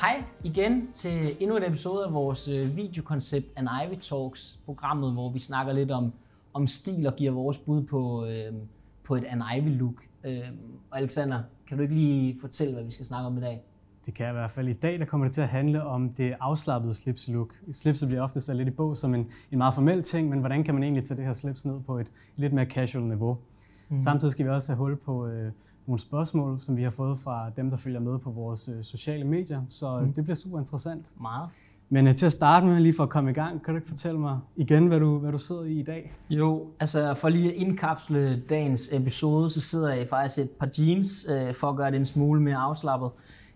Hej igen til endnu en episode af vores øh, videokoncept An Ivy Talks, programmet, hvor vi snakker lidt om, om stil og giver vores bud på, øh, på et An Ivy look. Øh, og Alexander, kan du ikke lige fortælle, hvad vi skal snakke om i dag? Det kan jeg i hvert fald. I dag der kommer det til at handle om det afslappede slipslook. Slipset bliver ofte så lidt i bog som en, en meget formel ting, men hvordan kan man egentlig tage det her slips ned på et lidt mere casual niveau? Mm. Samtidig skal vi også have hul på øh, nogle spørgsmål, som vi har fået fra dem, der følger med på vores øh, sociale medier. Så mm. det bliver super interessant. Meget. Men øh, til at starte med, lige for at komme i gang, kan du ikke fortælle mig igen, hvad du, hvad du sidder i i dag? Jo, altså for lige at indkapsle dagens episode, så sidder jeg faktisk et par jeans, øh, for at gøre det en smule mere afslappet.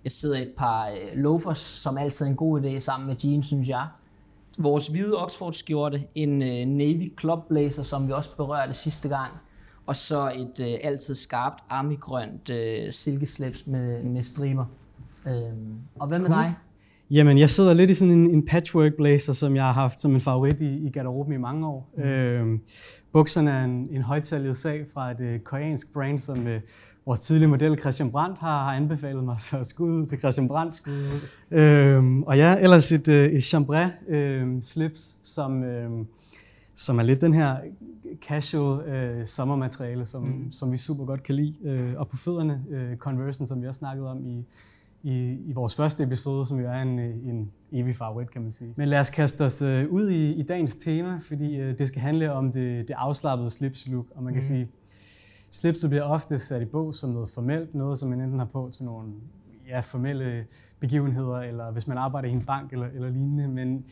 Jeg sidder i et par øh, loafers, som altid er en god idé sammen med jeans, synes jeg. Vores hvide Oxford-skjorte, en øh, navy club blazer, som vi også berørte sidste gang, og så et øh, altid skarpt armigrønt øh, silkeslips med, med striber. Øhm, og hvad med cool. dig? Jamen, jeg sidder lidt i sådan en, en patchwork blazer, som jeg har haft som en favorit i, i garderoben i mange år. Mm. Øhm, bukserne er en, en højtallet sag fra et øh, koreansk brand, som øh, vores tidlige model Christian Brandt har, har anbefalet mig, så skud ud til Christian Brandt. Skud. Øhm, og ja, ellers et, øh, et chambray øh, slips, som, øh, som er lidt den her casual øh, sommermateriale, som, mm. som vi super godt kan lide. Øh, og på fødderne, øh, Conversion, som vi også snakkede om i, i, i vores første episode, som jo er en, en evig favorit, kan man sige. Men lad os kaste os øh, ud i, i dagens tema, fordi øh, det skal handle om det, det afslappede slipslook. Og man kan mm. sige, slipset bliver ofte sat i bog som noget formelt, noget som man enten har på til nogle ja, formelle begivenheder, eller hvis man arbejder i en bank eller, eller lignende. Men,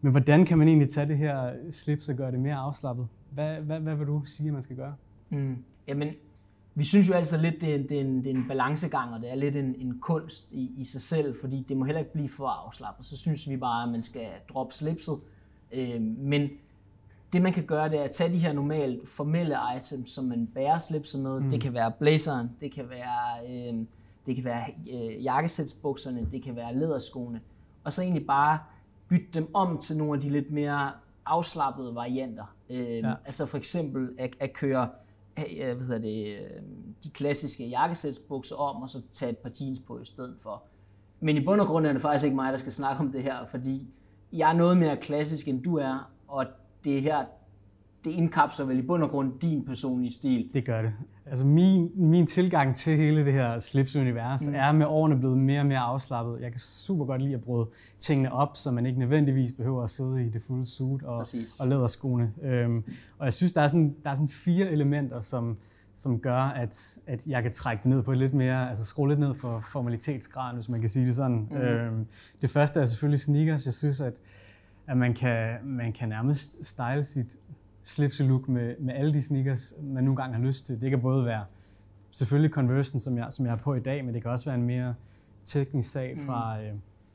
men hvordan kan man egentlig tage det her slips og gøre det mere afslappet? Hvad, hvad, hvad vil du sige, at man skal gøre? Mm. Jamen, vi synes jo altid lidt, det er, det er, en, det er en balancegang, og det er lidt en, en kunst i, i sig selv, fordi det må heller ikke blive for afslappet. Så synes vi bare, at man skal droppe slipset. Øh, men det man kan gøre, det er at tage de her normalt formelle items, som man bærer slipset med. Mm. Det kan være blazeren, det kan være, øh, det kan være øh, jakkesætsbukserne, det kan være læderskoene. Og så egentlig bare bytte dem om til nogle af de lidt mere afslappede varianter. Øh, ja. Altså for eksempel at, at køre hvad hedder det, øh, de klassiske jakkesætsbukser om, og så tage et par jeans på i stedet for. Men i bund og grund er det faktisk ikke mig, der skal snakke om det her, fordi jeg er noget mere klassisk, end du er, og det her, det indkapsler vel i bund og grund din personlige stil. Det gør det. Altså min, min tilgang til hele det her slipsunivers mm. er med årene blevet mere og mere afslappet. Jeg kan super godt lide at bryde tingene op, så man ikke nødvendigvis behøver at sidde i det fulde suit og, og læderskoene. Øhm, og jeg synes, der er sådan, der er sådan fire elementer, som, som gør, at, at jeg kan trække det ned på lidt mere, altså skrue lidt ned for formalitetsgraden, hvis man kan sige det sådan. Mm. Øhm, det første er selvfølgelig sneakers. Jeg synes, at, at man, kan, man kan nærmest style sit slipse-look med, med alle de sneakers, man nu engang har lyst til. Det kan både være selvfølgelig Conversion, som jeg, som jeg har på i dag, men det kan også være en mere teknisk sag mm. fra øh,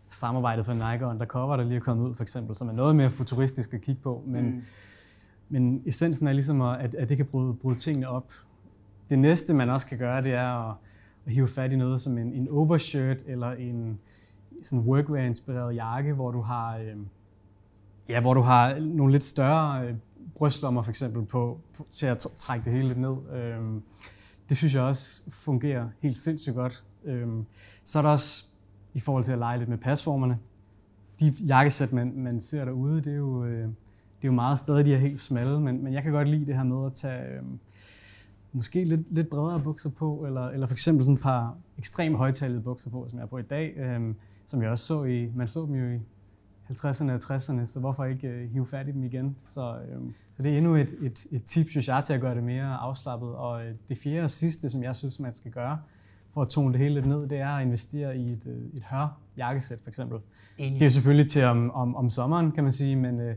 samarbejdet for Nike og Undercover, der lige er kommet ud for eksempel, som er noget mere futuristisk at kigge på. Men, mm. men essensen er ligesom, at, at det kan bryde, bryde tingene op. Det næste, man også kan gøre, det er at, at hive fat i noget som en, en overshirt eller en sådan workwear-inspireret jakke, hvor du har, øh, ja, hvor du har nogle lidt større øh, brystlommer for eksempel på, på, til at trække det hele lidt ned. Øhm, det synes jeg også fungerer helt sindssygt godt. Øhm, så er der også i forhold til at lege lidt med pasformerne. De jakkesæt, man, man ser derude, det er jo, øh, det er jo meget stadig de er helt smalle, men, men jeg kan godt lide det her med at tage øh, måske lidt, lidt bredere bukser på, eller, eller for eksempel sådan et par ekstremt højtalede bukser på, som jeg har på i dag, øh, som jeg også så i, man så dem jo i 50'erne og 60'erne, så hvorfor ikke øh, hive fat i dem igen? Så, øh, så det er endnu et, et, et tip, synes jeg, til at gøre det mere afslappet. Og øh, det fjerde og sidste, som jeg synes, man skal gøre, for at tone det hele lidt ned, det er at investere i et, øh, et hør jakkesæt for eksempel. Enig. Det er selvfølgelig til om, om, om sommeren, kan man sige, men, øh,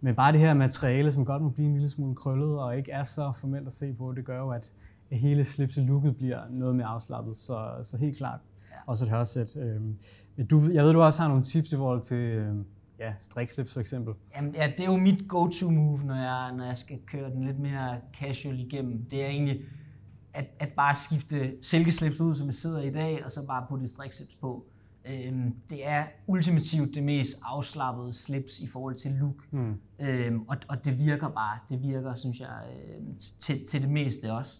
men bare det her materiale, som godt må blive en lille smule krøllet og ikke er så formelt at se på, det gør jo, at hele slipse-looket bliver noget mere afslappet. Så, så helt klart og så et hørsæt. Øhm, du, jeg ved, du også har nogle tips i forhold til øh, ja, strikslips for eksempel. Jamen, ja, det er jo mit go-to move, når jeg, når jeg skal køre den lidt mere casual igennem. Det er egentlig at, at bare skifte silkeslips ud, som jeg sidder i dag, og så bare putte strikslips på. Øhm, det er ultimativt det mest afslappede slips i forhold til look. Mm. Øhm, og, og det virker bare. Det virker, synes jeg, øh, til, til det meste også.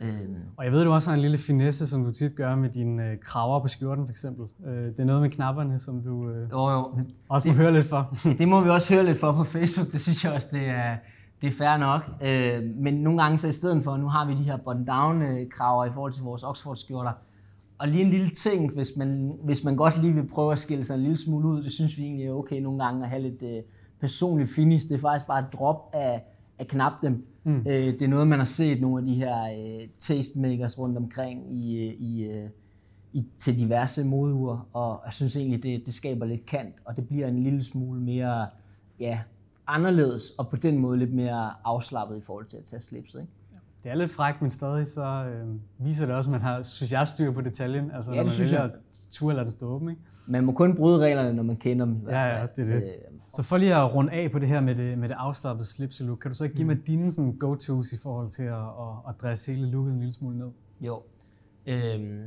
Øhm. Og jeg ved, du også har en lille finesse, som du tit gør med dine øh, kraver på skjorten, for eksempel. Øh, det er noget med knapperne, som du øh, jo, jo. også må det, høre lidt for. det må vi også høre lidt for på Facebook. Det synes jeg også, det er, det er fair nok. Øh, men nogle gange så i stedet for, nu har vi de her button-down-kraver i forhold til vores Oxford-skjorter. Og lige en lille ting, hvis man, hvis man godt lige vil prøve at skille sig en lille smule ud, det synes vi egentlig er okay nogle gange at have lidt øh, personlig finish. Det er faktisk bare et drop af, at knap dem. Mm. Øh, det er noget, man har set nogle af de her øh, tastemakers rundt omkring i, øh, i, øh, i, til diverse modure, og jeg synes egentlig, det, det skaber lidt kant, og det bliver en lille smule mere ja, anderledes, og på den måde lidt mere afslappet i forhold til at tage slipset. Ikke? Det er lidt frækt, men stadig så øh, viser det også, at man har, synes jeg, styr på detaljen. Altså, ja, når man synes vælger jeg. at ture eller den stå åben. Ikke? Man må kun bryde reglerne, når man kender dem. Ja, ja, det er det. Øh, så for lige at runde af på det her med det, med det afslappede slipselook, kan du så ikke give mm. mig dine sådan, go-tos i forhold til at, at, at dresse hele looket en lille smule ned? Jo. Øhm,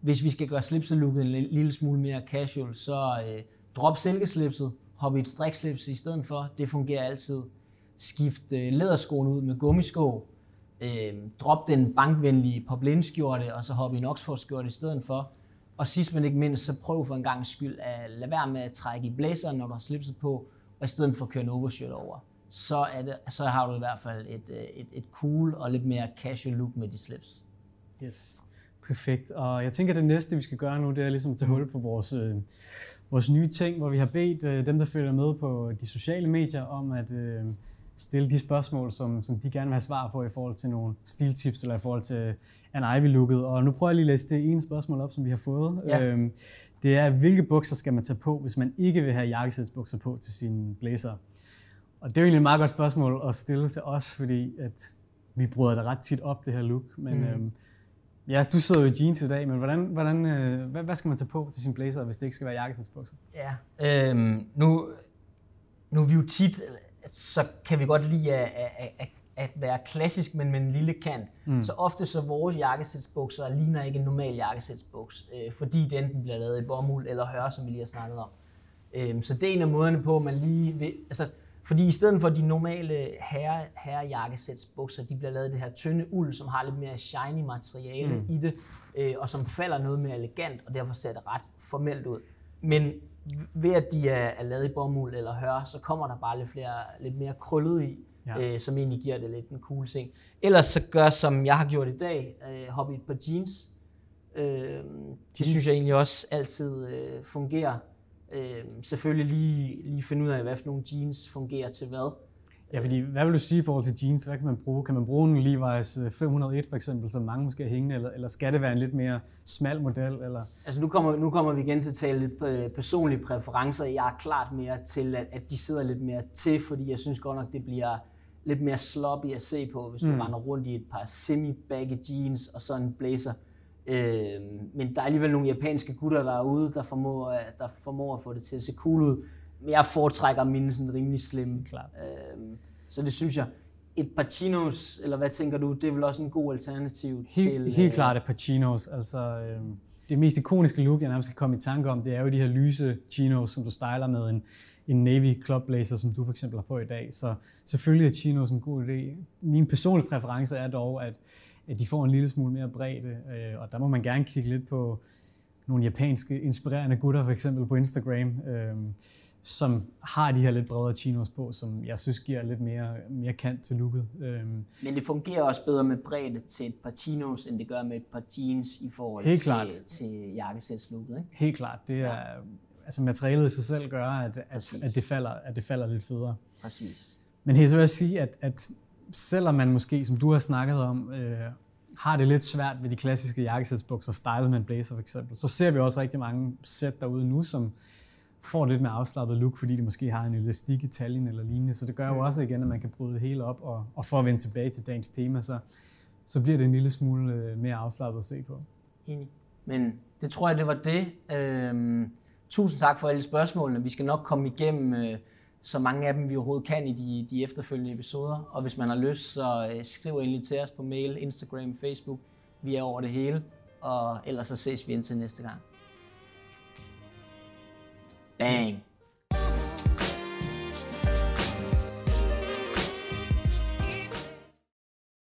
hvis vi skal gøre slipselooket en lille smule mere casual, så øh, drop silkeslipset, hop i et strikslips i stedet for. Det fungerer altid. Skift øh, læderskoen ud med gummisko. Øh, drop den bankvenlige poplinskjorte, og så hop i en Oxford-skjorte i stedet for. Og sidst men ikke mindst, så prøv for en gang skyld at lade være med at trække i blazeren, når du har slipset på, og i stedet for at køre en overshirt over. Så, er det, så har du i hvert fald et, øh, et, et cool og lidt mere casual look med de slips. Yes, perfekt. Og jeg tænker, at det næste, vi skal gøre nu, det er ligesom at tage hul på vores, øh, vores nye ting, hvor vi har bedt øh, dem, der følger med på de sociale medier, om at øh, stille de spørgsmål, som, som de gerne vil have svar på i forhold til nogle stiltips eller i forhold til an Ivy-looket. Og nu prøver jeg lige at læse det ene spørgsmål op, som vi har fået. Ja. Øhm, det er, hvilke bukser skal man tage på, hvis man ikke vil have jakkesætsbukser på til sin blazer? Og det er jo egentlig et meget godt spørgsmål at stille til os, fordi at vi bryder det ret tit op, det her look. Men mm. øhm, ja, du sidder jo i jeans i dag, men hvordan, hvordan, øh, hvad, hvad skal man tage på til sin blazer, hvis det ikke skal være jakkesætsbukser? Ja, øhm, nu, nu er vi jo tit, så kan vi godt lide at, at, at, at være klassisk, men med en lille kant. Mm. Så ofte så vores jakkesætsbukser ligner ikke en normal jakkesætsbuks, øh, fordi det enten bliver lavet i bomuld eller hør, som vi lige har snakket om. Øh, så det er en af måderne på, at man lige vil, altså, fordi i stedet for de normale herre, herrejakkesætsbukser, de bliver lavet det her tynde uld, som har lidt mere shiny materiale mm. i det, øh, og som falder noget mere elegant, og derfor ser det ret formelt ud. Men ved at de er, er lavet i bomuld eller hør, så kommer der bare lidt, flere, lidt mere krøllet i, ja. øh, som egentlig giver det lidt en cool ting. Ellers så gør som jeg har gjort i dag, øh, hoppe i et par jeans. Øh, jeans. Det synes jeg egentlig også altid øh, fungerer. Øh, selvfølgelig lige, lige finde ud af, hvad for nogle jeans fungerer til hvad. Ja, fordi hvad vil du sige i forhold til jeans? Hvad kan man bruge? Kan man bruge en Levi's 501 øh, for eksempel, som mange måske har hængende, eller, eller skal det være en lidt mere smal model? Eller? Altså nu kommer, nu kommer vi igen til at tale lidt øh, personlige præferencer. Jeg er klart mere til, at, at de sidder lidt mere til, fordi jeg synes godt nok, det bliver lidt mere sloppy at se på, hvis du mm. render rundt i et par semi-baggy jeans og så en blazer. Øh, men der er alligevel nogle japanske gutter derude, der formår, der formår at få det til at se cool ud jeg foretrækker mine sådan rimelig slim. Klart. Øhm, så det synes jeg. Et Pacinos, eller hvad tænker du, det er vel også en god alternativ helt, til... Helt øh, klart et Pacinos. Altså, øh, det mest ikoniske look, jeg nærmest skal komme i tanke om, det er jo de her lyse chinos, som du styler med en, en navy club blazer, som du for eksempel har på i dag. Så selvfølgelig er chinos en god idé. Min personlige præference er dog, at, at de får en lille smule mere bredde, øh, og der må man gerne kigge lidt på nogle japanske inspirerende gutter, for eksempel på Instagram. Øh, som har de her lidt bredere chinos på, som jeg synes giver lidt mere, mere kant til looket. Øhm. Men det fungerer også bedre med bredde til et par chinos, end det gør med et par jeans i forhold Helt til, klart. til jakkesætslooket. Ikke? Helt klart. Det er, ja. altså materialet i sig selv gør, at, at, at, det falder, at det falder lidt federe. Præcis. Men her så vil jeg sige, at, at selvom man måske, som du har snakket om, øh, har det lidt svært ved de klassiske jakkesætsbukser, stylet med en blazer for eksempel, så ser vi også rigtig mange sæt derude nu, som får lidt mere afslappet look, fordi de måske har en elastik i taljen eller lignende. Så det gør jo mm. også igen, at man kan bryde det hele op, og, og for at vende tilbage til dagens tema, så, så bliver det en lille smule øh, mere afslappet at se på. Enig. Men det tror jeg, det var det. Øhm, tusind tak for alle spørgsmålene. Vi skal nok komme igennem øh, så mange af dem, vi overhovedet kan i de, de efterfølgende episoder. Og hvis man har lyst, så øh, skriv endelig til os på mail, Instagram, Facebook. Vi er over det hele. Og ellers så ses vi indtil næste gang. Bang.